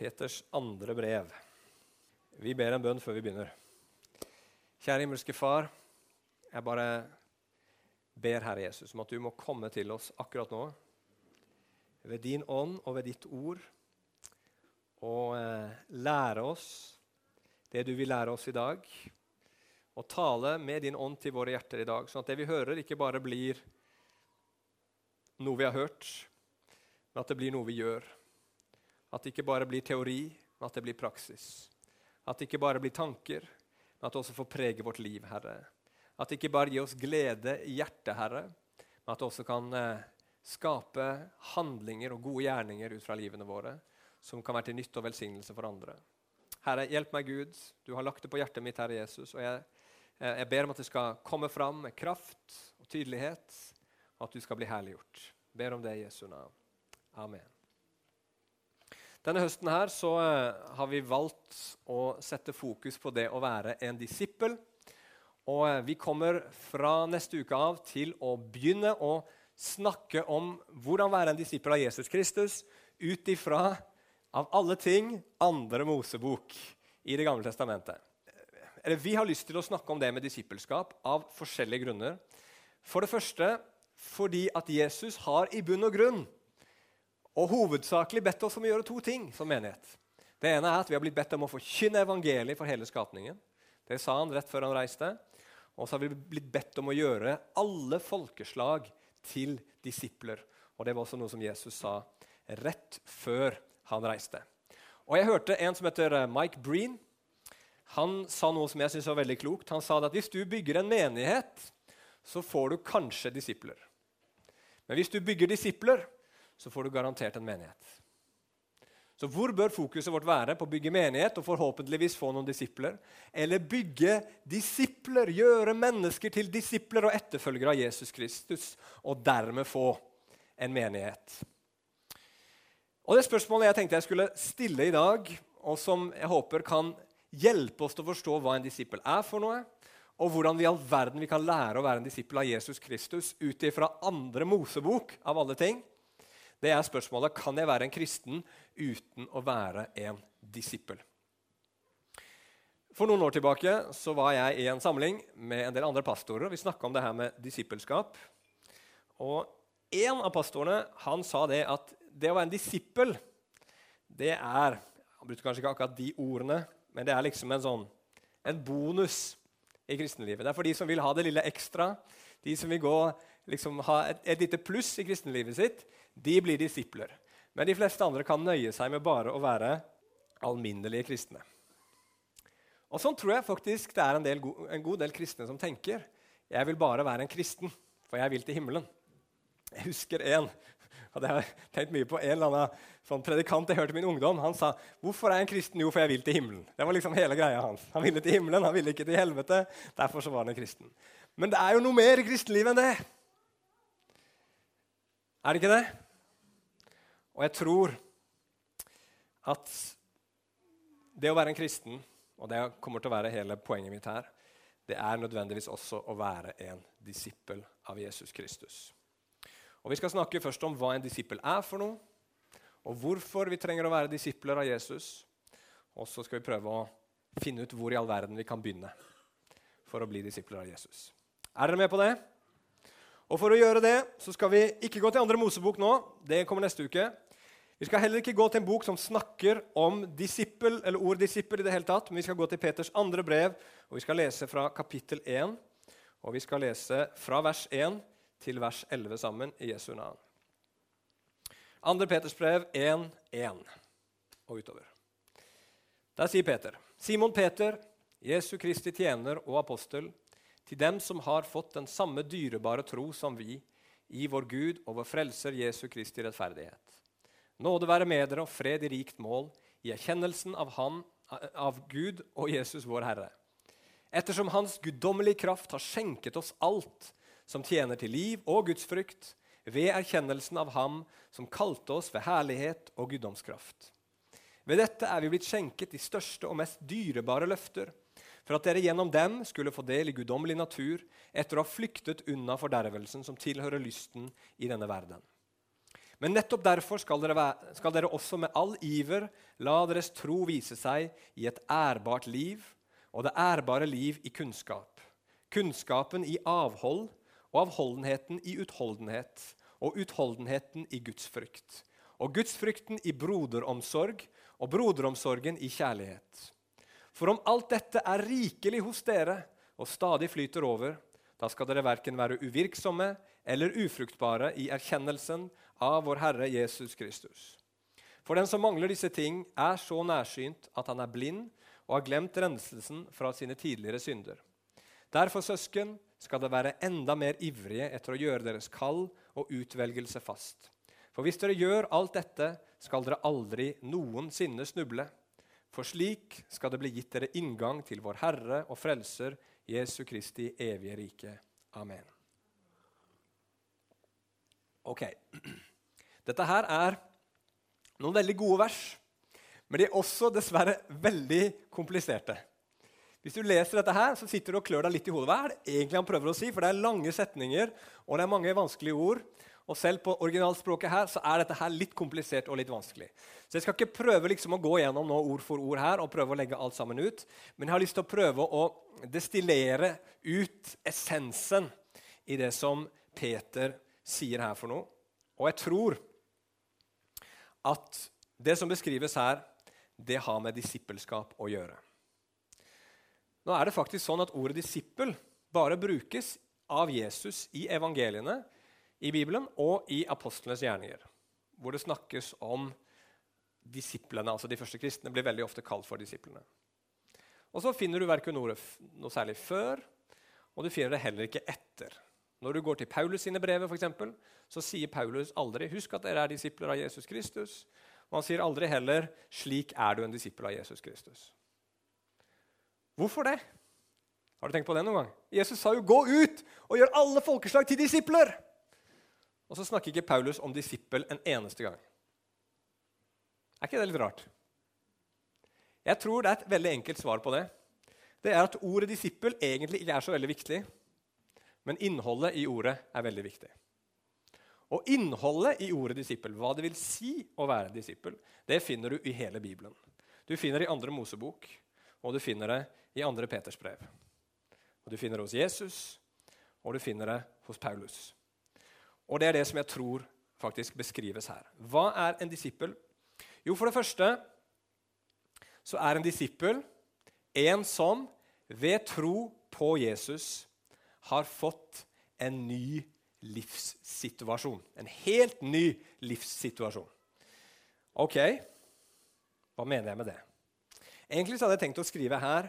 Peters andre brev. Vi ber en bønn før vi begynner. Kjære himmelske Far. Jeg bare ber, Herre Jesus, om at du må komme til oss akkurat nå. Ved din ånd og ved ditt ord. Og eh, lære oss det du vil lære oss i dag. Og tale med din ånd til våre hjerter i dag, sånn at det vi hører, ikke bare blir noe vi har hørt, men at det blir noe vi gjør. At det ikke bare blir teori, men at det blir praksis. At det ikke bare blir tanker, men at det også får prege vårt liv, Herre. At det ikke bare gir oss glede i hjertet, Herre, men at det også kan eh, skape handlinger og gode gjerninger ut fra livene våre som kan være til nytte og velsignelse for andre. Herre, hjelp meg, Gud. Du har lagt det på hjertet mitt, Herre Jesus. og jeg, jeg ber om at det skal komme fram med kraft og tydelighet, og at du skal bli herliggjort. Jeg ber om det i Jesu navn. Amen. Denne høsten her så uh, har vi valgt å sette fokus på det å være en disippel. Og uh, vi kommer fra neste uke av til å begynne å snakke om hvordan være en disippel av Jesus Kristus ut ifra, av alle ting, andre Mosebok i Det gamle testamentet. Vi har lyst til å snakke om det med disippelskap av forskjellige grunner. For det første fordi at Jesus har i bunn og grunn og hovedsakelig bedt oss om å gjøre to ting som menighet. Det ene er at vi har blitt bedt om å forkynne evangeliet for hele skapningen. Det sa han rett før han reiste. Og så har vi blitt bedt om å gjøre alle folkeslag til disipler. Og Det var også noe som Jesus sa rett før han reiste. Og Jeg hørte en som heter eh, Mike Breen. Han sa noe som jeg synes var veldig klokt. Han sa at hvis du bygger en menighet, så får du kanskje disipler. Men hvis du bygger disipler, så får du garantert en menighet. Så hvor bør fokuset vårt være? På å bygge menighet og forhåpentligvis få noen disipler? Eller bygge disipler, gjøre mennesker til disipler og etterfølgere av Jesus Kristus, og dermed få en menighet? Og Det spørsmålet jeg tenkte jeg skulle stille i dag, og som jeg håper kan hjelpe oss til å forstå hva en disippel er for noe, og hvordan vi, all verden vi kan lære å være en disippel av Jesus Kristus ut ifra andre Mosebok, av alle ting, det er spørsmålet kan jeg være en kristen uten å være en disippel. For noen år tilbake så var jeg i en samling med en del andre pastorer. og Vi snakka om det her med disippelskap. Og En av pastorene han sa det at det å være en disippel, det er Han brukte kanskje ikke akkurat de ordene, men det er liksom en sånn en bonus i kristenlivet. Det er for de som vil ha det lille ekstra, de som vil gå, liksom, ha et, et lite pluss i kristenlivet sitt de blir disipler. Men de fleste andre kan nøye seg med bare å være alminnelige kristne. Og Sånn tror jeg faktisk det er en, del, en god del kristne som tenker. Jeg vil bare være en kristen, for jeg vil til himmelen. Jeg husker en hadde jeg tenkt mye på, en eller annen sånn predikant jeg hørte i min ungdom. Han sa 'Hvorfor er jeg en kristen?' Jo, for jeg vil til himmelen. Det var liksom hele greia hans. Han ville til himmelen, han ville ikke til helvete. Derfor så var han en kristen. Men det er jo noe mer i kristenlivet enn det. Er det ikke det? Og jeg tror at det å være en kristen, og det kommer til å være hele poenget mitt her, det er nødvendigvis også å være en disippel av Jesus Kristus. Og Vi skal snakke først om hva en disippel er for noe, og hvorfor vi trenger å være disipler av Jesus. Og så skal vi prøve å finne ut hvor i all verden vi kan begynne for å bli disipler av Jesus. Er dere med på det? Og For å gjøre det så skal vi ikke gå til andre Mosebok nå. Det kommer neste uke. Vi skal heller ikke gå til en bok som snakker om disippel, eller ord disippel i det hele tatt, men vi skal gå til Peters andre brev, og vi skal lese fra kapittel 1. Og vi skal lese fra vers 1 til vers 11 sammen i Jesu navn. Andre Peters brev 1, 1 og utover. Der sier Peter.: Simon Peter, Jesu Kristi tjener og apostel, til dem som har fått den samme dyrebare tro som vi, i vår Gud og vår Frelser Jesu Kristi rettferdighet. Nåde være med dere og fred i rikt mål, i erkjennelsen av, han, av Gud og Jesus vår Herre. Ettersom Hans guddommelige kraft har skjenket oss alt som tjener til liv og gudsfrykt, ved erkjennelsen av Ham som kalte oss ved herlighet og guddomskraft. Ved dette er vi blitt skjenket de største og mest dyrebare løfter, for at dere gjennom dem skulle få del i guddommelig natur etter å ha flyktet unna fordervelsen som tilhører lysten i denne verden. Men nettopp derfor skal dere, være, skal dere også med all iver la deres tro vise seg i et ærbart liv, og det ærbare liv i kunnskap. Kunnskapen i avhold, og avholdenheten i utholdenhet, og utholdenheten i gudsfrykt. Og gudsfrykten i broderomsorg, og broderomsorgen i kjærlighet. For om alt dette er rikelig hos dere og stadig flyter over, da skal dere verken være uvirksomme eller ufruktbare i erkjennelsen av vår Herre Jesus Kristus. For den som mangler disse ting, er så nærsynt at han er blind og har glemt renselsen fra sine tidligere synder. Derfor, søsken, skal dere være enda mer ivrige etter å gjøre deres kall og utvelgelse fast. For hvis dere gjør alt dette, skal dere aldri noensinne snuble. For slik skal det bli gitt dere inngang til vår Herre og Frelser Jesu Kristi evige rike. Amen. Ok. Dette her er noen veldig gode vers, men de er også dessverre veldig kompliserte. Hvis du leser dette her, så sitter du og klør deg litt i hodet. Hva er det egentlig han prøver å si? For det er lange setninger, og det er mange vanskelige ord. Og selv på originalspråket her så er dette her litt komplisert og litt vanskelig. Så jeg skal ikke prøve liksom å gå gjennom nå ord for ord her og prøve å legge alt sammen ut, men jeg har lyst til å prøve å destillere ut essensen i det som Peter sier her for noe. Og jeg tror at det som beskrives her, det har med disippelskap å gjøre. Nå er det faktisk sånn at ordet 'disippel' bare brukes av Jesus i evangeliene i Bibelen og i apostlenes gjerninger, hvor det snakkes om disiplene, altså de første kristne, blir veldig ofte kalt for disiplene. Og så finner du verken noe særlig før, og du finner det heller ikke etter. Når du går til Paulus sine brev, for eksempel, så sier Paulus aldri 'Husk at dere er disipler av Jesus Kristus'. Og han sier aldri heller 'Slik er du en disippel av Jesus Kristus'. Hvorfor det? Har du tenkt på det noen gang? Jesus sa jo 'gå ut og gjør alle folkeslag til disipler'. Og så snakker ikke Paulus om disippel en eneste gang. Er ikke det litt rart? Jeg tror det er et veldig enkelt svar på det. Det er at ordet disippel egentlig ikke er så veldig viktig, men innholdet i ordet er veldig viktig. Og innholdet i ordet disippel, hva det vil si å være disippel, det finner du i hele Bibelen. Du finner det i andre Mosebok, og du finner det i andre Peters brev. Og Du finner det hos Jesus, og du finner det hos Paulus. Og det er det som jeg tror faktisk beskrives her. Hva er en disippel? Jo, for det første så er en disippel en som ved tro på Jesus har fått en ny livssituasjon. En helt ny livssituasjon. Ok, hva mener jeg med det? Egentlig så hadde jeg tenkt å skrive her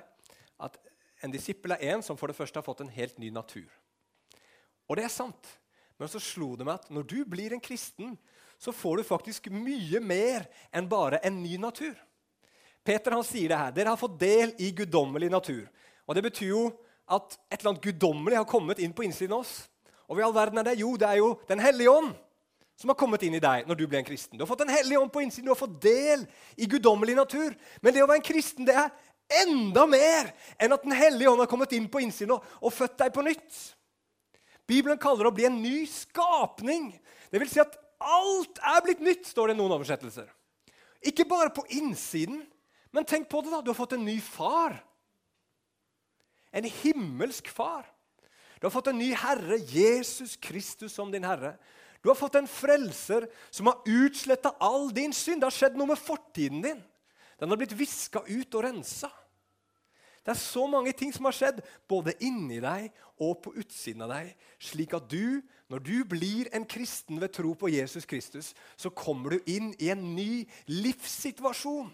at en disippel er en som for det første har fått en helt ny natur. Og det er sant. Men så slo det meg at når du blir en kristen, så får du faktisk mye mer enn bare en ny natur. Peter han sier det her. Dere har fått del i guddommelig natur. Og Det betyr jo at et eller annet guddommelig har kommet inn på innsiden av oss. Og hva i all verden er det? Jo, det er jo Den hellige ånd som har kommet inn i deg når du ble en kristen. Du har fått Den hellige ånd på innsiden, du har fått del i guddommelig natur. Men det å være en kristen det er enda mer enn at Den hellige ånd har kommet inn på innsiden og, og født deg på nytt. Bibelen kaller det å bli en ny skapning. Det vil si at alt er blitt nytt, står det i noen oversettelser. Ikke bare på innsiden, men tenk på det. da, Du har fått en ny far. En himmelsk far. Du har fått en ny herre, Jesus Kristus som din herre. Du har fått en frelser som har utsletta all din synd. Det har skjedd noe med fortiden din. Den har blitt viska ut og rensa. Det er så mange ting som har skjedd, både inni deg og på utsiden av deg, slik at du, når du blir en kristen ved tro på Jesus Kristus, så kommer du inn i en ny livssituasjon.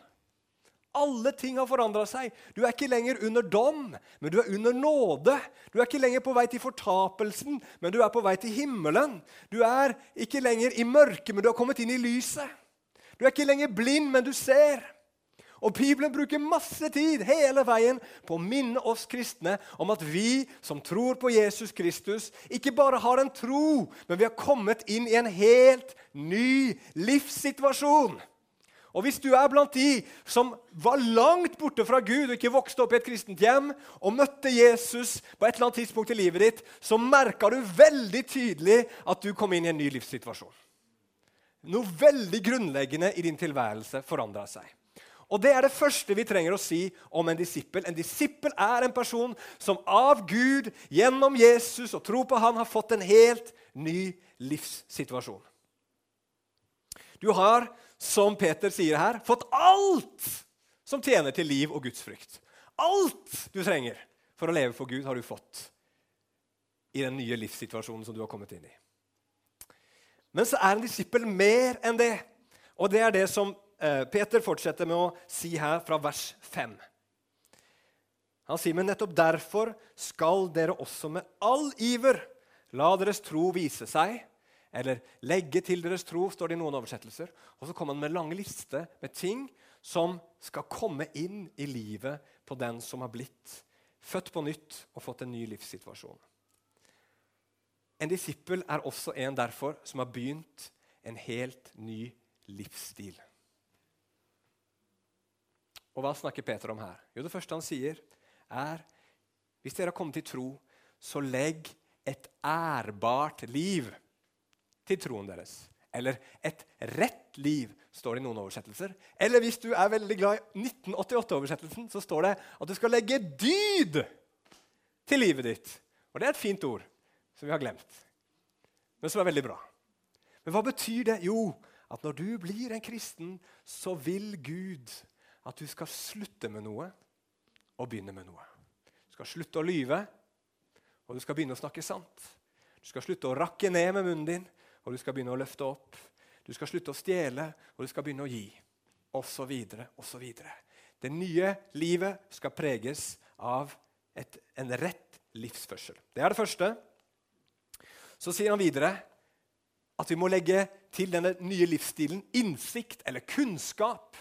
Alle ting har forandra seg. Du er ikke lenger under dom, men du er under nåde. Du er ikke lenger på vei til fortapelsen, men du er på vei til himmelen. Du er ikke lenger i mørket, men du har kommet inn i lyset. Du er ikke lenger blind, men du ser. Og Bibelen bruker masse tid hele veien på å minne oss kristne om at vi som tror på Jesus Kristus, ikke bare har en tro, men vi har kommet inn i en helt ny livssituasjon. Og Hvis du er blant de som var langt borte fra Gud og ikke vokste opp i et kristent hjem, og møtte Jesus på et eller annet tidspunkt i livet ditt, så merka du veldig tydelig at du kom inn i en ny livssituasjon. noe veldig grunnleggende i din tilværelse forandra seg. Og Det er det første vi trenger å si om en disippel. En disippel er en person som av Gud, gjennom Jesus og tro på han, har fått en helt ny livssituasjon. Du har, som Peter sier her, fått alt som tjener til liv og gudsfrykt. Alt du trenger for å leve for Gud, har du fått i den nye livssituasjonen som du har kommet inn i. Men så er en disippel mer enn det. Og det er det som Peter fortsetter med å si her fra vers 5. Han sier, men nettopp derfor skal dere også med all iver la deres tro vise seg, eller legge til deres tro, står det i noen oversettelser. Og så kommer han med en lang liste med ting som skal komme inn i livet på den som har blitt født på nytt og fått en ny livssituasjon. En disippel er også en derfor som har begynt en helt ny livsstil. Og hva snakker Peter om her? Jo, Det første han sier, er hvis dere har kommet til tro, så legg et ærbart liv til troen deres. Eller et rett liv, står det i noen oversettelser. Eller hvis du er veldig glad i 1988-oversettelsen, så står det at du skal legge dyd til livet ditt. Og det er et fint ord som vi har glemt, men som er veldig bra. Men hva betyr det? Jo, at når du blir en kristen, så vil Gud at du skal slutte med noe og begynne med noe. Du skal slutte å lyve, og du skal begynne å snakke sant. Du skal slutte å rakke ned med munnen din, og du skal begynne å løfte opp. Du skal slutte å stjele, og du skal begynne å gi. Og så videre, og så videre. Det nye livet skal preges av et, en rett livsførsel. Det er det første. Så sier han videre at vi må legge til denne nye livsstilen innsikt eller kunnskap.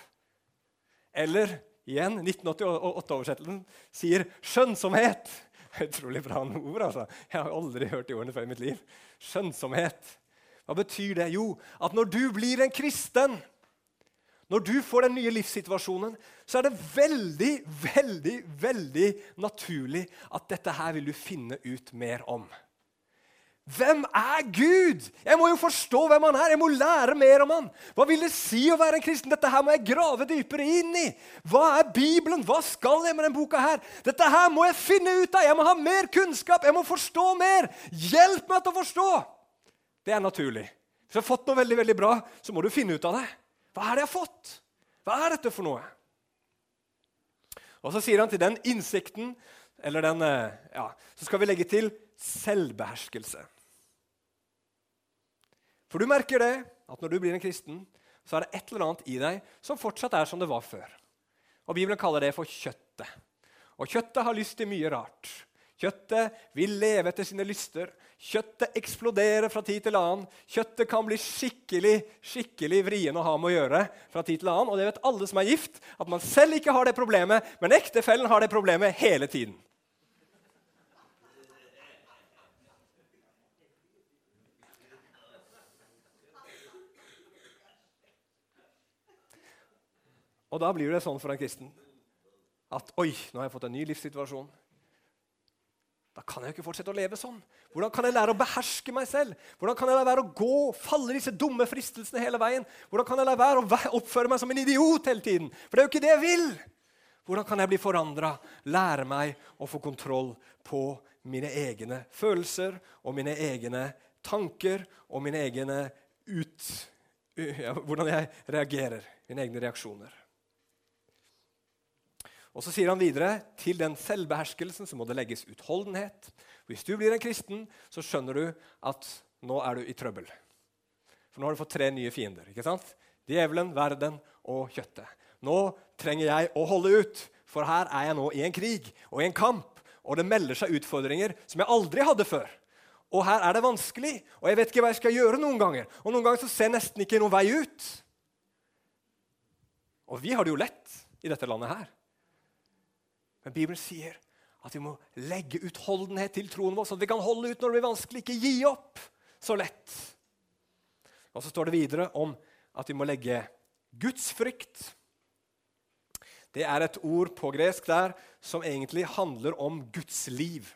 Eller igjen, 1988-oversettelsen sier skjønnsomhet. Utrolig bra ord. altså. Jeg har aldri hørt de ordene før i mitt liv. Skjønnsomhet. Hva betyr det? Jo, at når du blir en kristen, når du får den nye livssituasjonen, så er det veldig, veldig, veldig naturlig at dette her vil du finne ut mer om. Hvem er Gud? Jeg må jo forstå hvem han er. Jeg må lære mer om han. Hva vil det si å være en kristen? Dette her må jeg grave dypere inn i. Hva er Bibelen? Hva skal jeg med denne boka her? Dette her må jeg finne ut av. Jeg må ha mer kunnskap. Jeg må forstå mer. Hjelp meg til å forstå. Det er naturlig. Hvis du har fått noe veldig, veldig bra, så må du finne ut av det. Hva er det jeg har fått? Hva er dette for noe? Og så sier han til den innsikten, eller den eh, Ja, så skal vi legge til selvbeherskelse. For du merker det, at når du blir en kristen, så er det et eller annet i deg som fortsatt er som det var før. Og Bibelen kaller det for kjøttet. Og kjøttet har lyst til mye rart. Kjøttet vil leve etter sine lyster. Kjøttet eksploderer fra tid til annen. Kjøttet kan bli skikkelig skikkelig vrien å ha med å gjøre. fra tid til annen. Og det vet alle som er gift, at man selv ikke har det problemet, men ektefellen har det problemet hele tiden. Og da blir det sånn for en kristen at oi, nå har jeg fått en ny livssituasjon. Da kan jeg jo ikke fortsette å leve sånn. Hvordan kan jeg lære å beherske meg selv? Hvordan kan jeg la være å gå, falle disse dumme fristelsene hele veien? Hvordan kan jeg la være å oppføre meg som en idiot hele tiden? For det er jo ikke det jeg vil. Hvordan kan jeg bli forandra, lære meg å få kontroll på mine egne følelser og mine egne tanker og mine egne ut... Ja, hvordan jeg reagerer. Mine egne reaksjoner. Og så sier han videre til den selvbeherskelsen så må det legges utholdenhet. Hvis du blir en kristen, så skjønner du at nå er du i trøbbel. For nå har du fått tre nye fiender. ikke sant? Djevelen, verden og kjøttet. Nå trenger jeg å holde ut, for her er jeg nå i en krig og i en kamp. Og det melder seg utfordringer som jeg aldri hadde før. Og her er det vanskelig, og jeg vet ikke hva jeg skal gjøre noen ganger. Og noen ganger så ser jeg nesten ikke noen vei ut. Og vi har det jo lett i dette landet her. Men Bibelen sier at vi må legge utholdenhet til troen vår, sånn at vi kan holde ut når det blir vanskelig. Ikke gi opp så lett. Og så står det videre om at vi må legge gudsfrykt. Det er et ord på gresk der som egentlig handler om Guds liv.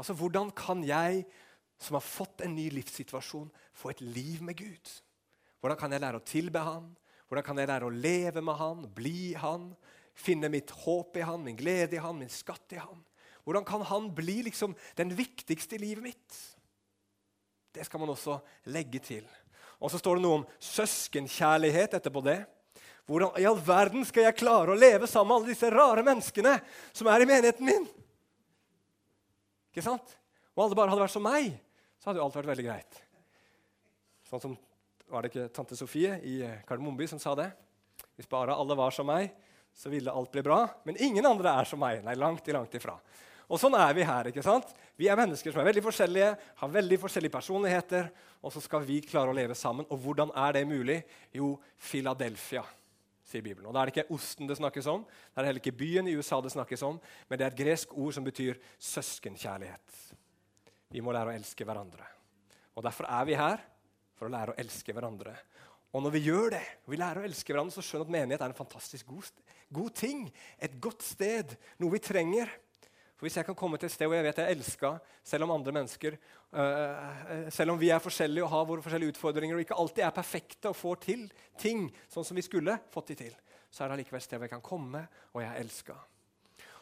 Altså, hvordan kan jeg som har fått en ny livssituasjon, få et liv med Gud? Hvordan kan jeg lære å tilbe Han? Hvordan kan jeg lære å leve med Han, bli Han, finne mitt håp i Han, min glede i Han, min skatt i Han? Hvordan kan Han bli liksom den viktigste i livet mitt? Det skal man også legge til. Og så står det noe om søskenkjærlighet etterpå det. Hvordan i all verden skal jeg klare å leve sammen med alle disse rare menneskene som er i menigheten min? Ikke sant? Om alle bare hadde vært som meg, så hadde jo alt vært veldig greit. Sånn som var det ikke tante Sofie i Kardemommeby som sa det? Hvis bare alle var som meg, så ville alt bli bra. Men ingen andre er som meg. Nei, langt, langt ifra. Og sånn er vi her. ikke sant? Vi er mennesker som er veldig forskjellige, har veldig forskjellige personligheter, og så skal vi klare å leve sammen. Og hvordan er det mulig? Jo, Philadelphia, sier Bibelen. Og Da er det ikke osten det snakkes om, det er heller ikke byen i USA det snakkes om, men det er et gresk ord som betyr søskenkjærlighet. Vi må lære å elske hverandre. Og Derfor er vi her for å lære å elske hverandre. Og når vi gjør det, og vi lærer å elske hverandre, så skjønner vi at menighet er en fantastisk god, god, ting. Et godt sted. Noe vi trenger. For Hvis jeg kan komme til et sted hvor jeg vet jeg er elska, selv om andre mennesker uh, Selv om vi er forskjellige og har våre forskjellige utfordringer og ikke alltid er perfekte og får til ting sånn som vi skulle fått de til, så er det allikevel et sted hvor jeg kan komme, og jeg er elska.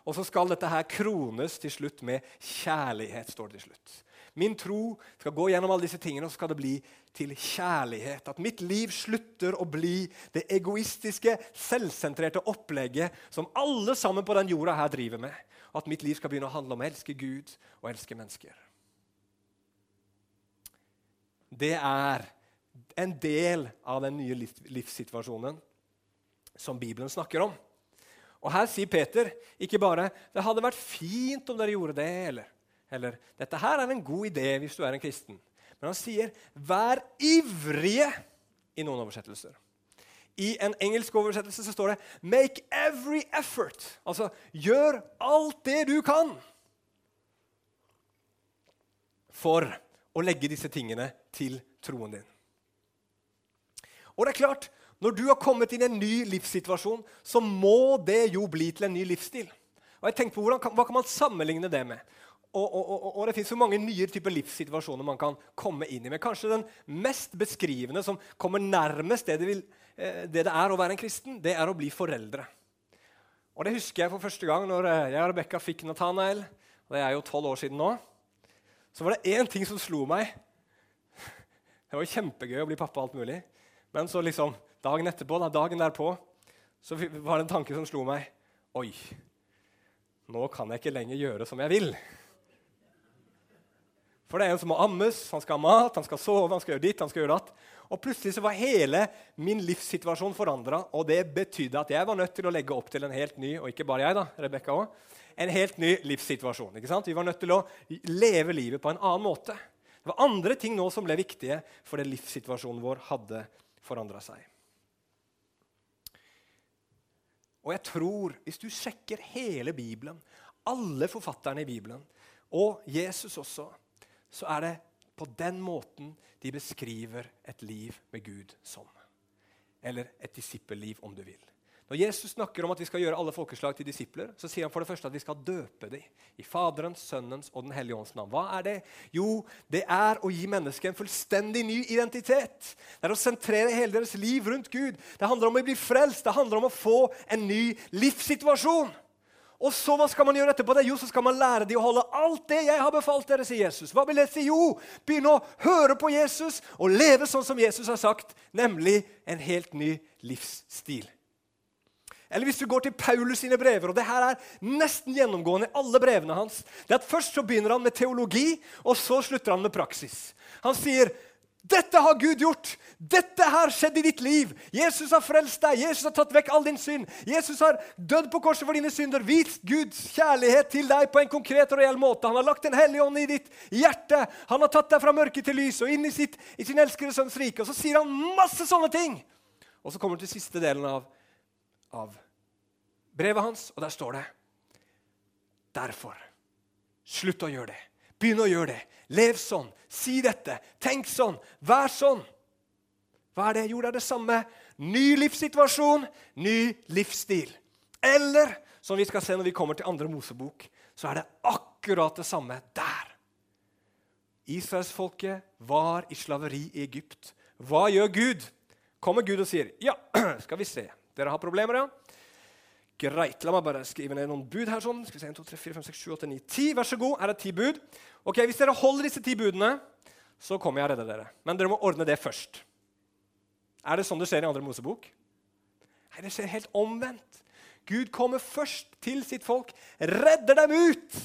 Og så skal dette her krones til slutt med kjærlighet, står det til slutt. Min tro skal gå gjennom alle disse tingene, og så skal det bli til kjærlighet. At mitt liv slutter å bli det egoistiske, selvsentrerte opplegget som alle sammen på den jorda her driver med. At mitt liv skal begynne å handle om å elske Gud og elske mennesker. Det er en del av den nye livssituasjonen som Bibelen snakker om. Og Her sier Peter ikke bare 'det hadde vært fint om dere gjorde det', eller eller 'Dette her er en god idé hvis du er en kristen'. Men han sier 'vær ivrige' i noen oversettelser. I en engelsk oversettelse så står det 'make every effort'. Altså gjør alt det du kan for å legge disse tingene til troen din. Og det er klart, Når du har kommet inn i en ny livssituasjon, så må det jo bli til en ny livsstil. Og jeg tenkte på, hvordan, Hva kan man sammenligne det med? Og, og, og, og, det fins mange nye typer livssituasjoner man kan komme inn i. Men kanskje den mest beskrivende, som kommer nærmest det det, vil, eh, det det, er å være en kristen, det er å bli foreldre. Og Det husker jeg for første gang når eh, jeg og Rebekka fikk Nathanael. Og det er jo tolv år siden nå. Så var det én ting som slo meg. Det var kjempegøy å bli pappa alt mulig. Men så liksom, dagen etterpå, da, dagen derpå så var det en tanke som slo meg. Oi, nå kan jeg ikke lenger gjøre som jeg vil. For det er en som må ammes, han skal ha mat, han skal sove, han skal gjøre ditt, han skal gjøre datt. Og plutselig så var hele min livssituasjon forandra, og det betydde at jeg var nødt til å legge opp til en helt ny og ikke bare jeg da, Rebecca også, en helt ny livssituasjon. ikke sant? Vi var nødt til å leve livet på en annen måte. Det var andre ting nå som ble viktige fordi livssituasjonen vår hadde forandra seg. Og jeg tror, hvis du sjekker hele Bibelen, alle forfatterne i Bibelen, og Jesus også, så er det på den måten de beskriver et liv med Gud som. Eller et disippelliv, om du vil. Når Jesus snakker om at vi skal gjøre alle folkeslag til disipler, så sier han for det første at vi skal døpe dem i Faderens, Sønnens og Den hellige ånds navn. Hva er det? Jo, det er å gi mennesket en fullstendig ny identitet. Det er å sentrere hele deres liv rundt Gud. Det handler om å bli frelst. Det handler om å få en ny livssituasjon. Og så hva skal man gjøre etterpå? det? Jo, så skal man lære dem å holde alt det jeg har befalt dere, sier Jesus. Hva vil det si? Jo, begynne å høre på Jesus og leve sånn som Jesus har sagt, nemlig en helt ny livsstil. Eller hvis du går til Paulus sine brever, og det her er nesten gjennomgående i alle brevene hans, det er at Først så begynner han med teologi, og så slutter han med praksis. Han sier dette har Gud gjort! Dette har skjedd i ditt liv! Jesus har frelst deg, Jesus har tatt vekk all din synd. Jesus har dødd på korset for dine synder, vist Guds kjærlighet til deg på en konkret og reell måte. Han har lagt en hellig ånd i ditt hjerte. Han har tatt deg fra mørke til lys og inn i, sitt, i sin elskede sønns rike. Og så sier han masse sånne ting! Og så kommer han til siste delen av, av brevet hans, og der står det Derfor. Slutt å gjøre det. Begynn å gjøre det. Lev sånn. Si dette. Tenk sånn. Vær sånn. Hva er det? Jo, det er det samme. Ny livssituasjon, ny livsstil. Eller, som vi skal se når vi kommer til andre Mosebok, så er det akkurat det samme der. Israelsfolket var i slaveri i Egypt. Hva gjør Gud? Kommer Gud og sier, 'Ja, skal vi se. Dere har problemer, ja?' Greit. La meg bare skrive ned noen bud her. sånn. Skal vi se, 1, 2, 3, 4, 5, 6, 7, 8, 9, 10. Vær så god. Er ti bud. Ok, Hvis dere holder disse ti budene, så kommer jeg og redder dere. Men dere må ordne det først. Er det sånn det skjer i andre Mosebok? Nei, det skjer helt omvendt. Gud kommer først til sitt folk, redder dem ut.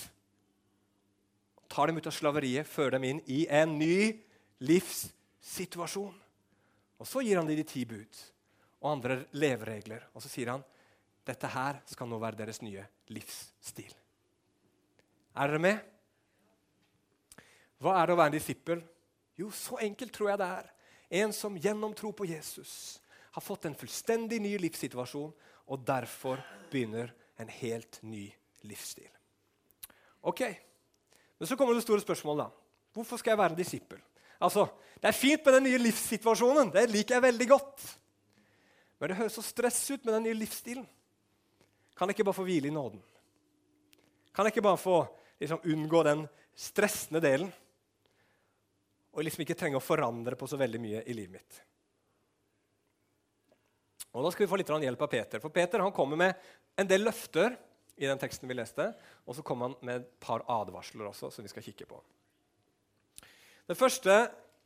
Tar dem ut av slaveriet, fører dem inn i en ny livssituasjon. Og Så gir han dem de ti bud og andre leveregler. Og så sier han dette her skal nå være deres nye livsstil. Er dere med? Hva er det å være en disippel? Jo, så enkelt tror jeg det er. En som gjennom tro på Jesus har fått en fullstendig ny livssituasjon og derfor begynner en helt ny livsstil. Ok, Men så kommer det store spørsmålet. da. Hvorfor skal jeg være en disippel? Altså, Det er fint med den nye livssituasjonen. Det liker jeg veldig godt. Men det høres så stress ut med den nye livsstilen. Kan jeg ikke bare få hvile i nåden? Kan jeg ikke bare få liksom, unngå den stressende delen? Og liksom ikke trenge å forandre på så veldig mye i livet mitt. Og Da skal vi få litt hjelp av Peter. For Peter han kommer med en del løfter i den teksten vi leste, og så kommer han med et par advarsler også, som vi skal kikke på. Det første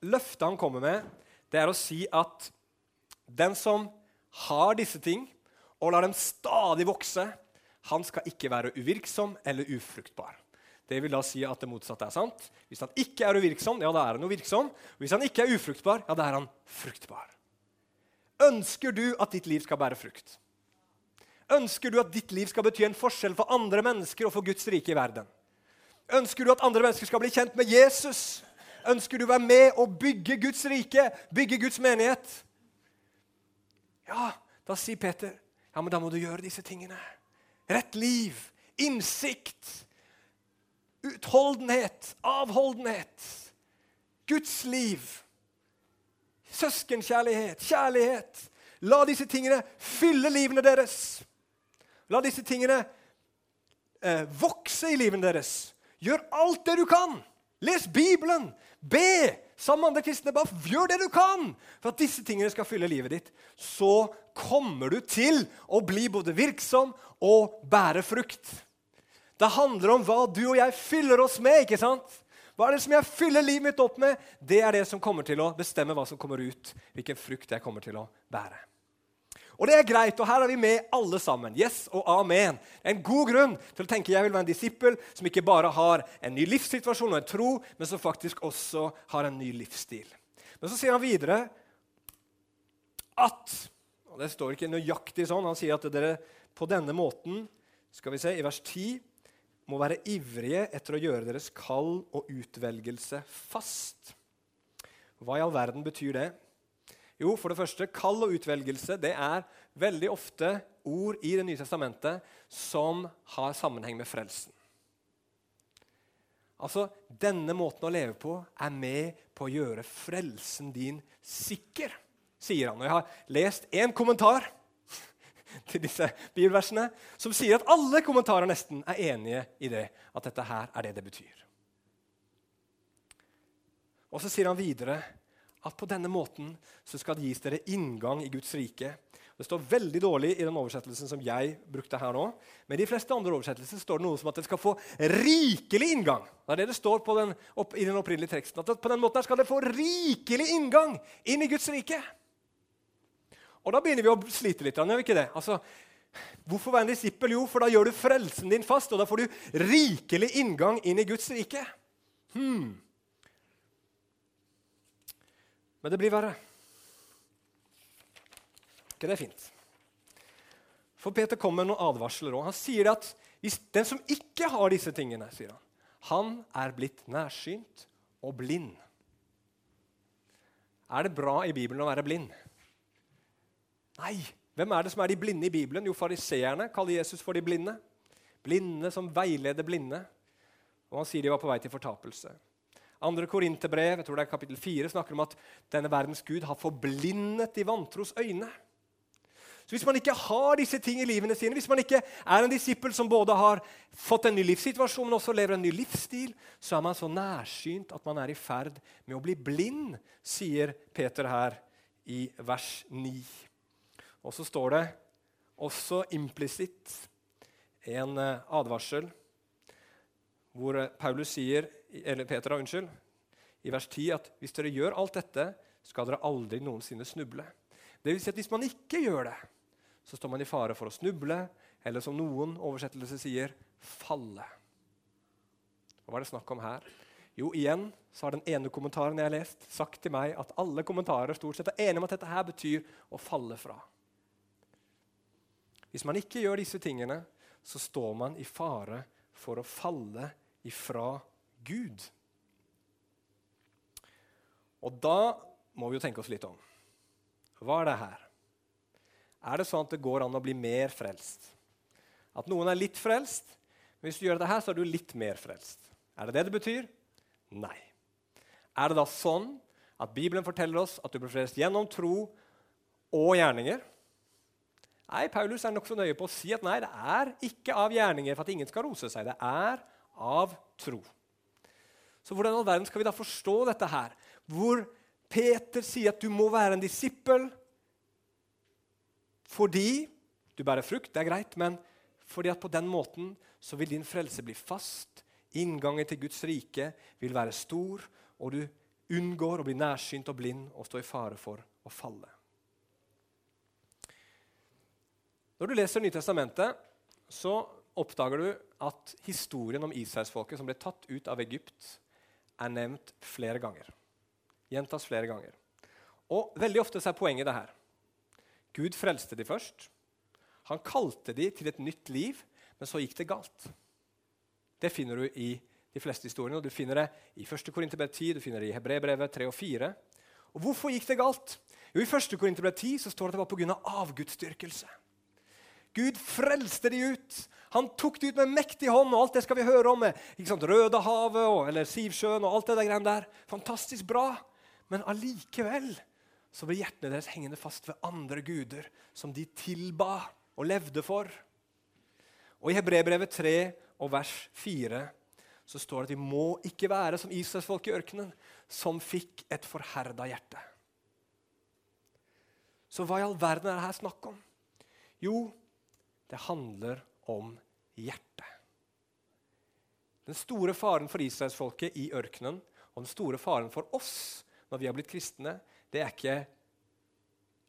løftet han kommer med, det er å si at den som har disse ting, og lar dem stadig vokse, han skal ikke være uvirksom eller ufruktbar. Det vil da si at det motsatte er sant. Hvis han ikke er uvirksom, ja, da er han uvirksom. Hvis han ikke er ufruktbar, ja, da er han fruktbar. Ønsker du at ditt liv skal bære frukt? Ønsker du at ditt liv skal bety en forskjell for andre mennesker og for Guds rike i verden? Ønsker du at andre mennesker skal bli kjent med Jesus? Ønsker du å være med og bygge Guds rike, bygge Guds menighet? Ja, da sier Peter, ja, men da må du gjøre disse tingene. Rett liv, innsikt, utholdenhet, avholdenhet. Guds liv. Søskenkjærlighet, kjærlighet. La disse tingene fylle livene deres. La disse tingene eh, vokse i livene deres. Gjør alt det du kan. Les Bibelen. Be sammen med andre kristne. Bare gjør det du kan for at disse tingene skal fylle livet ditt. Så kommer du til å bli både virksom og bære frukt. Det handler om hva du og jeg fyller oss med. ikke sant? Hva er det som jeg fyller livet mitt opp med? Det er det som kommer til å bestemme hva som kommer ut. Hvilken frukt jeg kommer til å bære. Og det er greit, og her er vi med alle sammen. Yes og amen. En god grunn til å tenke jeg vil være en disippel som ikke bare har en ny livssituasjon og en tro, men som faktisk også har en ny livsstil. Men så sier han videre at og Det står ikke nøyaktig sånn. Han sier at dere på denne måten skal vi se, i vers 10, må være ivrige etter å gjøre deres kall og utvelgelse fast. Hva i all verden betyr det? Jo, for det første, kall og utvelgelse det er veldig ofte ord i Det nye testamentet som har sammenheng med frelsen. Altså, Denne måten å leve på er med på å gjøre frelsen din sikker, sier han. Og jeg har lest én kommentar til disse bibelversene som sier at alle kommentarer nesten er enige i det, at dette her er det det betyr. Og så sier han videre at på denne måten så skal det gis dere inngang i Guds rike. Det står veldig dårlig i den oversettelsen som jeg brukte her nå. Men i de fleste andre oversettelser står det noe som at det skal få rikelig inngang. Det er det det står den, opp, i den opprinnelige teksten. At på den måten her skal det få rikelig inngang inn i Guds rike. Og da begynner vi å slite litt. Gjør vi ikke det? Altså, hvorfor være en disippel? Jo, for da gjør du frelsen din fast, og da får du rikelig inngang inn i Guds rike. Hmm. Men det blir verre. ikke det er fint? For Peter kommer med noen advarsler òg. Han sier at den som ikke har disse tingene, sier han, han er blitt nærsynt og blind. Er det bra i Bibelen å være blind? Nei. Hvem er det som er de blinde i Bibelen? Jo, fariseerne kaller Jesus for de blinde. Blinde som veileder blinde. Og han sier de var på vei til fortapelse. Andre Korinterbrev jeg tror det er kapittel 4, snakker om at denne verdens Gud har forblindet de vantros øyne. Så Hvis man ikke har disse ting i livene sine, hvis man ikke er en disippel som både har fått en ny livssituasjon, men også lever en ny livsstil, så er man så nærsynt at man er i ferd med å bli blind, sier Peter her i vers 9. Og så står det også implisitt en eh, advarsel hvor eh, Paulus sier, eller Peter, unnskyld, i vers 10 at hvis dere gjør alt dette, skal dere aldri noensinne snuble. Det vil si at Hvis man ikke gjør det, så står man i fare for å snuble, eller som noen oversettelser sier, falle. Hva er det snakk om her? Jo, igjen så har den ene kommentaren jeg har lest, sagt til meg at alle kommentarer stort sett er enige om at dette her betyr å falle fra. Hvis man ikke gjør disse tingene, så står man i fare for å falle ifra Gud. Og da må vi jo tenke oss litt om. Hva er det her? Er det sånn at det går an å bli mer frelst? At noen er litt frelst, men hvis du gjør det her, så er du litt mer frelst. Er det det det betyr? Nei. Er det da sånn at Bibelen forteller oss at du blir frelst gjennom tro og gjerninger? Nei, Paulus er nokså nøye på å si at nei, det er ikke av gjerninger for at ingen skal rose seg. Det er av tro. Så hvordan i all verden skal vi da forstå dette her? Hvor Peter sier at du må være en disippel fordi du bærer frukt, det er greit, men fordi at på den måten så vil din frelse bli fast. Inngangen til Guds rike vil være stor, og du unngår å bli nærsynt og blind og stå i fare for å falle. Når du leser Nytestamentet, så oppdager du at historien om israelsfolket som ble tatt ut av Egypt, er nevnt flere ganger. Gjentas flere ganger. Og Veldig ofte så er poenget det her. Gud frelste de først. Han kalte de til et nytt liv, men så gikk det galt. Det finner du i de fleste historiene. og Du finner det i 1. Korinterbrev 10, du finner det i Hebrebrevet 3 og 4. Og Hvorfor gikk det galt? Jo, I 1. Korinterbrev 10 så står det at det var pga. Av avgudsdyrkelse. Gud frelste de ut. Han tok de ut med en mektig hånd, og alt det skal vi høre om. ikke sant, Rødehavet og, eller Sivsjøen og alt det der greiene der. Fantastisk bra. Men allikevel så ble hjertene deres hengende fast ved andre guder som de tilba og levde for. Og I Hebrebrevet 3 og vers 4 så står det at vi må ikke være som Israelsfolk i ørkenen, som fikk et forherda hjerte. Så hva i all verden er det her snakk om? Jo, det handler om hjertet. Den store faren for israelsfolket i ørkenen og den store faren for oss når vi har blitt kristne, det er ikke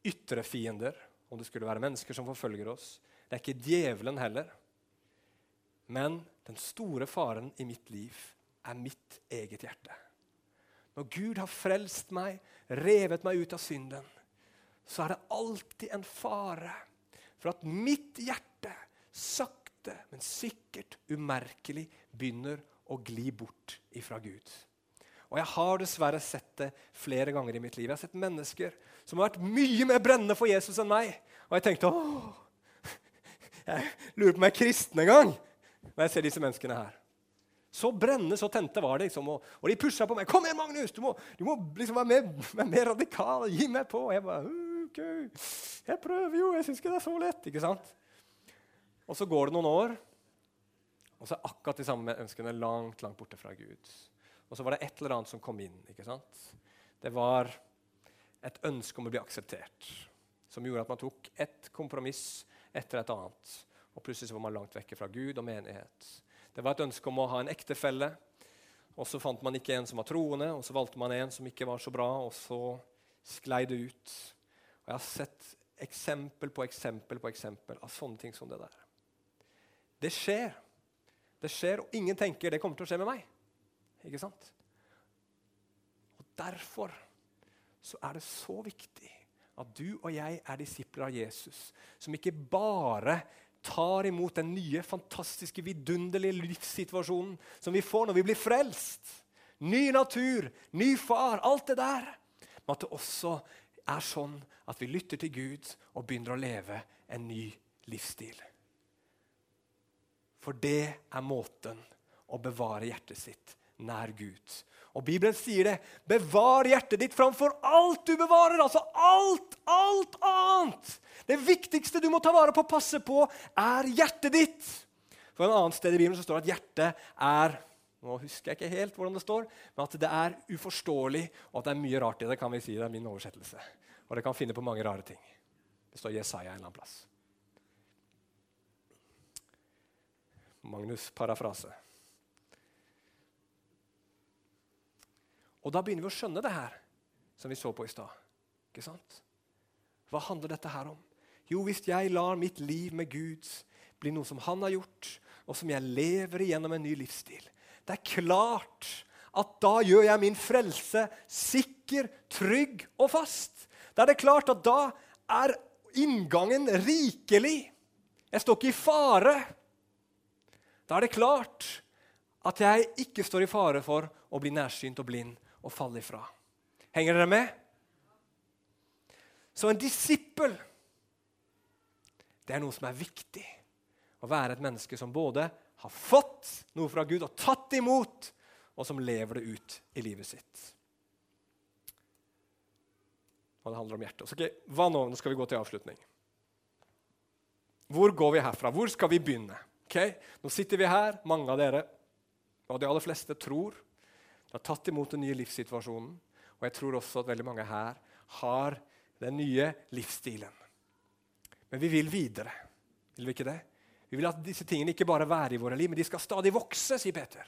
ytre fiender, om det skulle være mennesker som forfølger oss. Det er ikke djevelen heller. Men den store faren i mitt liv er mitt eget hjerte. Når Gud har frelst meg, revet meg ut av synden, så er det alltid en fare for at mitt hjerte sakte, men sikkert umerkelig begynner å gli bort ifra Gud. Og jeg har dessverre sett det flere ganger i mitt liv. Jeg har sett mennesker som har vært mye mer brennende for Jesus enn meg. Og jeg tenkte åh, jeg lurer på om jeg er kristen en gang når jeg ser disse menneskene her. Så brennende, så tente var det. Liksom, og, og, de pusha på meg. 'Kom igjen, Magnus! Du må, du må liksom være mer, være mer, radikal. Gi meg på!' Og jeg bare OK. 'Jeg prøver jo. Jeg syns ikke det er så lett.' ikke sant? Og så går det noen år, og så er akkurat de samme ønskene langt, langt borte fra Gud. Og så var det et eller annet som kom inn. ikke sant? Det var et ønske om å bli akseptert, som gjorde at man tok ett kompromiss etter et annet. Og plutselig så var man langt vekke fra Gud og menighet. Det var et ønske om å ha en ektefelle, og så fant man ikke en som var troende, og så valgte man en som ikke var så bra, og så sklei det ut. Og Jeg har sett eksempel på eksempel på eksempel av sånne ting som det der. Det skjer. Det skjer, og ingen tenker det kommer til å skje med meg. Ikke sant? Og Derfor så er det så viktig at du og jeg er disipler av Jesus, som ikke bare tar imot den nye, fantastiske, vidunderlige livssituasjonen som vi får når vi blir frelst. Ny natur, ny far, alt det der. Men at det også er sånn at vi lytter til Gud og begynner å leve en ny livsstil. For det er måten å bevare hjertet sitt nær Gud. Og Bibelen sier det. Bevar hjertet ditt framfor alt du bevarer. Altså alt, alt annet. Det viktigste du må ta vare på og passe på, er hjertet ditt. For en annen sted i Bibelen så står det at hjertet er nå husker jeg ikke helt hvordan det står, men at det er uforståelig, og at det er mye rart i det. kan vi si, Det er min oversettelse. Og det kan finne på mange rare ting. Det står Jesaja en eller annen plass. Magnus' parafrase. Og da begynner vi å skjønne det her som vi så på i stad. Ikke sant? Hva handler dette her om? Jo, hvis jeg lar mitt liv med Gud bli noe som han har gjort, og som jeg lever igjennom en ny livsstil, det er klart at da gjør jeg min frelse sikker, trygg og fast. Da er det klart at da er inngangen rikelig. Jeg står ikke i fare. Da er det klart at jeg ikke står i fare for å bli nærsynt og blind og falle ifra. Henger dere med? Så en disippel det er noe som er viktig. Å være et menneske som både har fått noe fra Gud og tatt imot, og som lever det ut i livet sitt. Og det handler om hjertet. Så, okay, hva nå? Nå skal vi gå til avslutning. Hvor går vi herfra? Hvor skal vi begynne? Okay? Nå sitter vi her, mange av dere, og de aller fleste tror har tatt imot den nye livssituasjonen. Og jeg tror også at veldig mange her har den nye livsstilen. Men vi vil videre. Vil vi ikke det? Vi vil at disse tingene ikke bare være i våre liv, men de skal stadig vokse, sier Peter.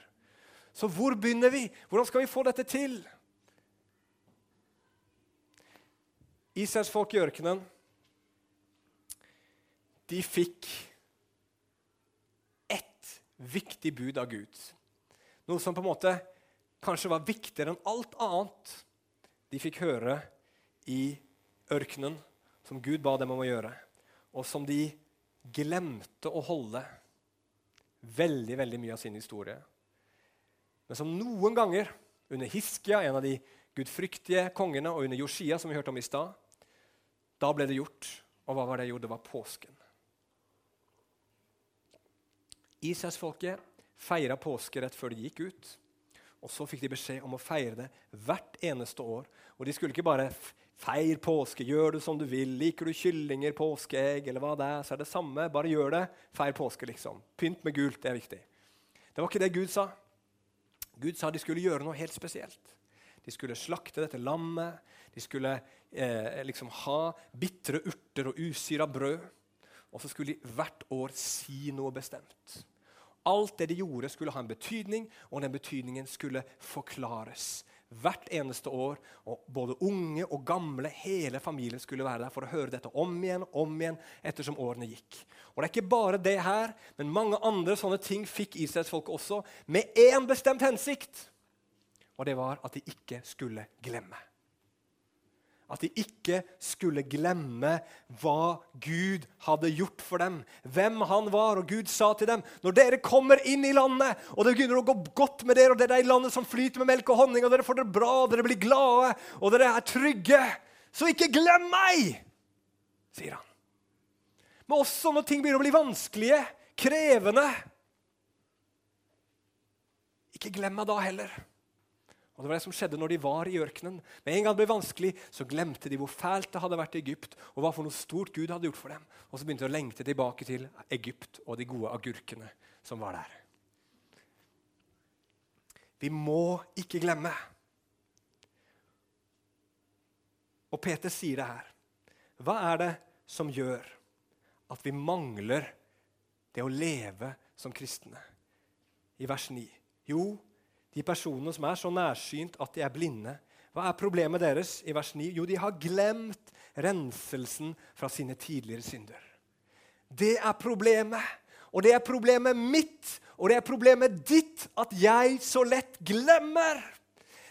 Så hvor begynner vi? Hvordan skal vi få dette til? Israels folk i ørkenen de fikk viktig bud av Gud. Noe som på en måte kanskje var viktigere enn alt annet de fikk høre i ørkenen, som Gud ba dem om å gjøre, og som de glemte å holde veldig veldig mye av sin historie. Men som noen ganger, under Hiskia, en av de gudfryktige kongene, og under Josia, som vi hørte om i stad, da ble det gjort. Og hva var det gjort? Det var påsken. Israelsfolket feira påske rett før de gikk ut. Og så fikk de beskjed om å feire det hvert eneste år. Og de skulle ikke bare feire påske, gjør du som du vil. Liker du kyllinger, påskeegg eller hva det er, så er det samme. Bare gjør det. Feir påske, liksom. Pynt med gult, det er viktig. Det var ikke det Gud sa. Gud sa de skulle gjøre noe helt spesielt. De skulle slakte dette lammet. De skulle eh, liksom ha bitre urter og usyra brød. Og så skulle de hvert år si noe bestemt. Alt det de gjorde, skulle ha en betydning, og den betydningen skulle forklares. Hvert eneste år. og Både unge og gamle, hele familien skulle være der for å høre dette om igjen om igjen ettersom årene gikk. Og Det er ikke bare det her, men mange andre sånne ting fikk israelsfolket også, med én bestemt hensikt. Og det var at de ikke skulle glemme. At de ikke skulle glemme hva Gud hadde gjort for dem. Hvem han var. Og Gud sa til dem når dere kommer inn i landet, og det begynner å gå godt med dere, og dere er i landet som flyter med melk og honning, og dere får det bra, og dere blir glade, og dere er trygge, så ikke glem meg! sier han. Men også når ting begynner å bli vanskelige, krevende. Ikke glem meg da heller. Og Det var det som skjedde når de var i ørkenen. Med en gang det ble vanskelig, så glemte de hvor fælt det hadde vært i Egypt, og hva for noe stort Gud hadde gjort for dem. Og så begynte de å lengte tilbake til Egypt og de gode agurkene som var der. Vi må ikke glemme. Og Peter sier det her. Hva er det som gjør at vi mangler det å leve som kristne? I vers 9. Jo, de personene som er så nærsynt at de er blinde. Hva er problemet deres i vers 9? Jo, de har glemt renselsen fra sine tidligere synder. Det er problemet. Og det er problemet mitt, og det er problemet ditt, at jeg så lett glemmer.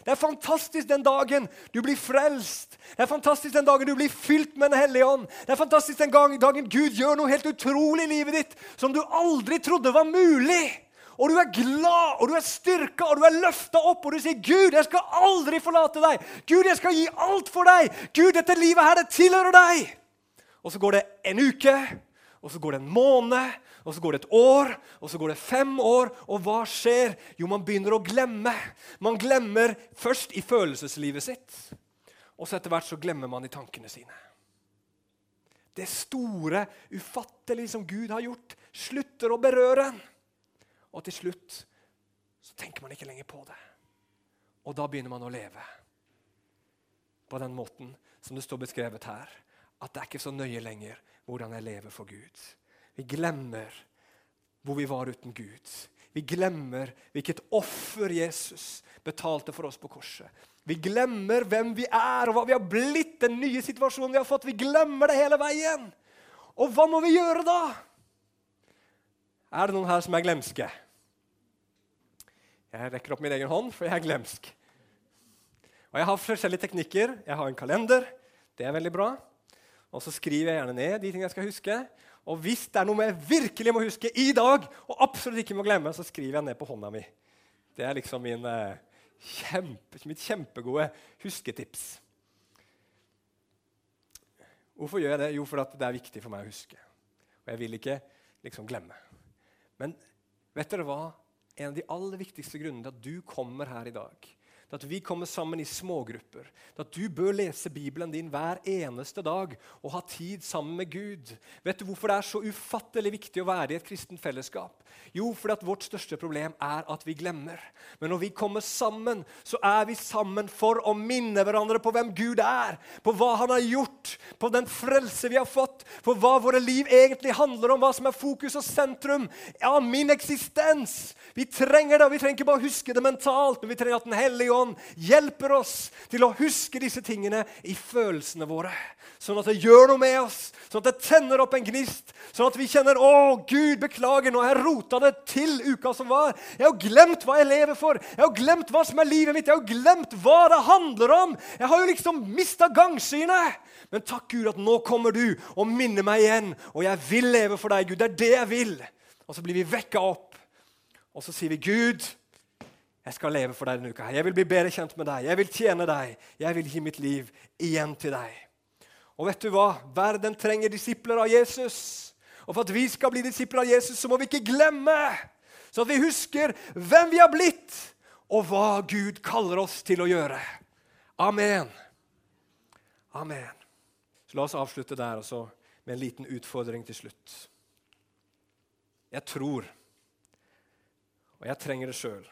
Det er fantastisk den dagen du blir frelst. Det er fantastisk den dagen du blir fylt med Den hellige ånd. Det er fantastisk den dagen Gud gjør noe helt utrolig i livet ditt som du aldri trodde var mulig og du er glad, og du er styrka, og du er løfta opp, og du sier, 'Gud, jeg skal aldri forlate deg.' 'Gud, jeg skal gi alt for deg.' 'Gud, dette livet her, det tilhører deg.' Og så går det en uke, og så går det en måned, og så går det et år, og så går det fem år. Og hva skjer? Jo, man begynner å glemme. Man glemmer først i følelseslivet sitt, og så etter hvert så glemmer man i tankene sine. Det store, ufattelige som Gud har gjort, slutter å berøre en. Og til slutt så tenker man ikke lenger på det. Og da begynner man å leve på den måten som det står beskrevet her. At det er ikke så nøye lenger hvordan jeg lever for Gud. Vi glemmer hvor vi var uten Gud. Vi glemmer hvilket offer Jesus betalte for oss på korset. Vi glemmer hvem vi er og hva vi har blitt, den nye situasjonen vi har fått. Vi glemmer det hele veien. Og hva må vi gjøre da? Er det noen her som er glemske? Jeg rekker opp min egen hånd, for jeg er glemsk. Og Jeg har forskjellige teknikker. Jeg har en kalender. Det er veldig bra. Og så skriver jeg gjerne ned de tingene jeg skal huske. Og hvis det er noe jeg virkelig må huske i dag, og absolutt ikke må glemme, så skriver jeg ned på hånda mi. Det er liksom min, eh, kjempe, mitt kjempegode husketips. Hvorfor gjør jeg det? Jo, fordi det er viktig for meg å huske. Og jeg vil ikke liksom glemme. Men vet dere hva? En av de aller viktigste grunnene til at du kommer her i dag, til at vi kommer sammen i smågrupper, Det at du bør lese Bibelen din hver eneste dag og ha tid sammen med Gud. Vet du hvorfor det er så ufattelig viktig å være i et kristent fellesskap? Jo, fordi at vårt største problem er at vi glemmer. Men når vi kommer sammen, så er vi sammen for å minne hverandre på hvem Gud er, på hva Han har gjort, på den frelse vi har fått, på hva våre liv egentlig handler om, hva som er fokus og sentrum av min eksistens. Vi trenger det, og vi trenger ikke bare huske det mentalt, men vi trenger at Den hellige ånd hjelper oss til å huske disse tingene i følelsene våre. Sånn at det gjør noe med oss, sånn at det tenner opp en gnist. Sånn at vi kjenner 'Å, Gud, beklager, nå har jeg rota det til uka som var.' 'Jeg har glemt hva jeg lever for. Jeg har glemt hva som er livet mitt.' 'Jeg har glemt hva det handler om.' 'Jeg har jo liksom mista gangsynet.' Men takk, Gud, at nå kommer du og minner meg igjen. Og jeg vil leve for deg, Gud. Det er det jeg vil. Og så blir vi vekka opp, og så sier vi, 'Gud, jeg skal leve for deg denne uka. Jeg vil bli bedre kjent med deg. Jeg vil tjene deg. Jeg vil gi mitt liv igjen til deg. Og vet du hva? Verden trenger disipler av Jesus. Og for at vi skal bli disipler av Jesus, så må vi ikke glemme. Så at vi husker hvem vi har blitt, og hva Gud kaller oss til å gjøre. Amen. Amen. Så La oss avslutte der også med en liten utfordring til slutt. Jeg tror, og jeg trenger det sjøl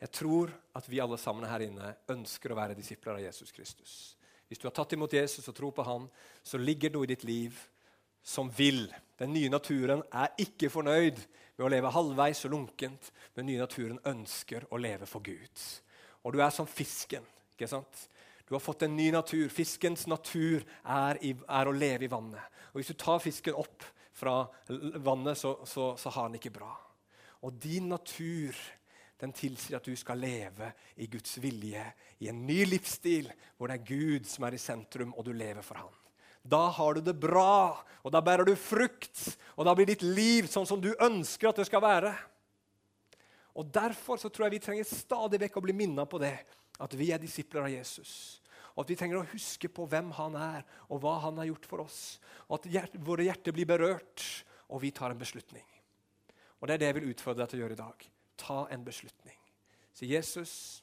jeg tror at vi alle sammen her inne ønsker å være disipler av Jesus Kristus. Hvis du har tatt imot Jesus og tror på han, så ligger det noe i ditt liv som vil. Den nye naturen er ikke fornøyd med å leve halvveis og lunkent. Den nye naturen ønsker å leve for Gud. Og du er som fisken. ikke sant? Du har fått en ny natur. Fiskens natur er, i, er å leve i vannet. Og Hvis du tar fisken opp fra vannet, så, så, så har den ikke bra. Og din natur den tilsier at du skal leve i Guds vilje, i en ny livsstil hvor det er Gud som er i sentrum, og du lever for Han. Da har du det bra, og da bærer du frukt, og da blir ditt liv sånn som du ønsker at det skal være. Og Derfor så tror jeg vi trenger stadig vekk å bli minnet på det, at vi er disipler av Jesus. Og at vi trenger å huske på hvem han er, og hva han har gjort for oss. Og at hjert våre hjerter blir berørt, og vi tar en beslutning. Og Det er det jeg vil utfordre deg til å gjøre i dag ta en beslutning. Si, 'Jesus,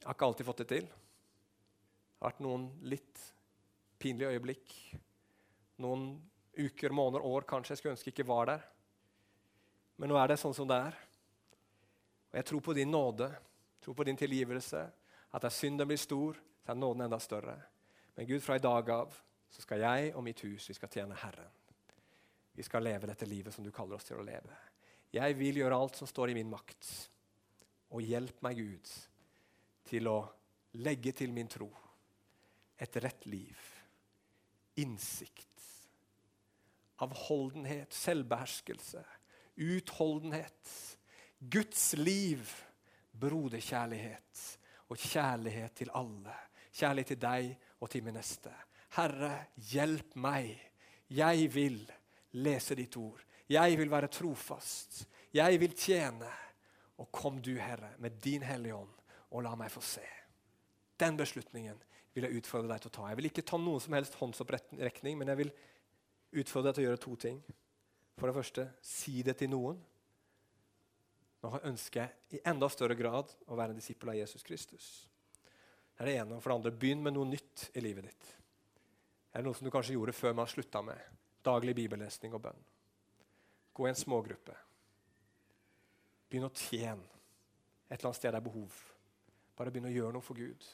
jeg har ikke alltid fått det til.' Det har vært noen litt pinlige øyeblikk. Noen uker, måneder, år kanskje jeg skulle ønske ikke var der. Men nå er det sånn som det er. Og jeg tror på din nåde, tror på din tilgivelse. At der synden blir stor, så er nåden enda større. Men Gud, fra i dag av så skal jeg og mitt hus vi skal tjene Herren. Vi skal leve dette livet som du kaller oss til å leve. Jeg vil gjøre alt som står i min makt. Og hjelp meg, Gud, til å legge til min tro et rett liv, innsikt, avholdenhet, selvbeherskelse, utholdenhet, Guds liv, broderkjærlighet og kjærlighet til alle. Kjærlighet til deg og til min neste. Herre, hjelp meg. Jeg vil lese ditt ord. Jeg vil være trofast. Jeg vil tjene. Og kom du, Herre, med din Hellige Ånd, og la meg få se. Den beslutningen vil jeg utfordre deg til å ta. Jeg vil ikke ta noen som helst håndsopprekning, men jeg vil utfordre deg til å gjøre to ting. For det første, si det til noen. Nå ønsker jeg i enda større grad å være en disippel av Jesus Kristus. Det er det ene. Og for det andre, begynn med noe nytt i livet ditt. Er det noe som du kanskje gjorde før man slutta med daglig bibellesning og bønn? Gå i en smågruppe. Begynn å tjene et eller annet sted det er behov. Bare begynn å gjøre noe for Gud.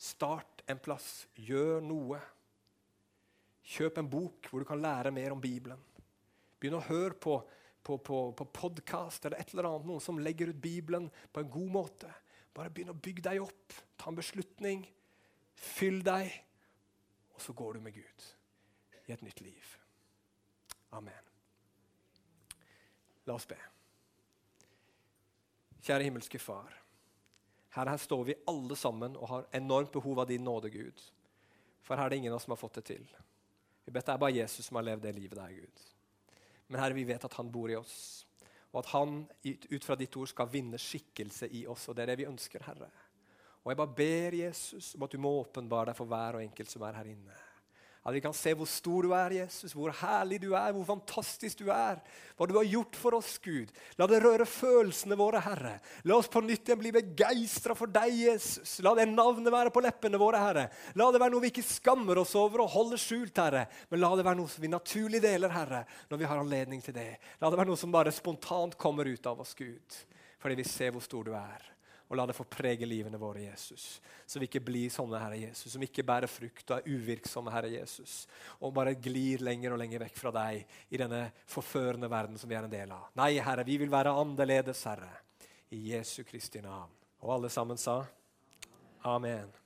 Start en plass. Gjør noe. Kjøp en bok hvor du kan lære mer om Bibelen. Begynn å høre på, på, på, på podkast eller et eller annet, noen som legger ut Bibelen på en god måte. Bare begynn å bygge deg opp. Ta en beslutning. Fyll deg. Og så går du med Gud i et nytt liv. Amen. La oss be. Kjære himmelske Far. Her, her står vi alle sammen og har enormt behov av din nåde, Gud. For her er det ingen av oss som har fått det til. Vi vet Det er bare Jesus som har levd det livet der, Gud. Men Herre, vi vet at han bor i oss, og at han ut fra ditt ord skal vinne skikkelse i oss. og Det er det vi ønsker, Herre. Og Jeg bare ber Jesus om at du må åpenbare deg for hver og enkelt som er her inne. At vi kan se hvor stor du er, Jesus, hvor herlig du er, hvor fantastisk du er. Hva du har gjort for oss, Gud. La det røre følelsene våre, Herre. La oss på nytt igjen bli begeistra for deg, Jesus. La det navnet være på leppene våre, Herre. La det være noe vi ikke skammer oss over og holder skjult, Herre. Men la det være noe som vi naturlig deler, Herre, når vi har anledning til det. La det være noe som bare spontant kommer ut av oss, Gud. Fordi vi ser hvor stor du er. Og la det få prege livene våre, Jesus. Så vi ikke blir sånne, Herre Jesus, som ikke bærer frukt og er uvirksomme, Herre Jesus. Og bare glir lenger og lenger vekk fra deg i denne forførende verden som vi er en del av. Nei, Herre, vi vil være annerledes, Herre. I Jesu Kristi navn. Og alle sammen sa amen.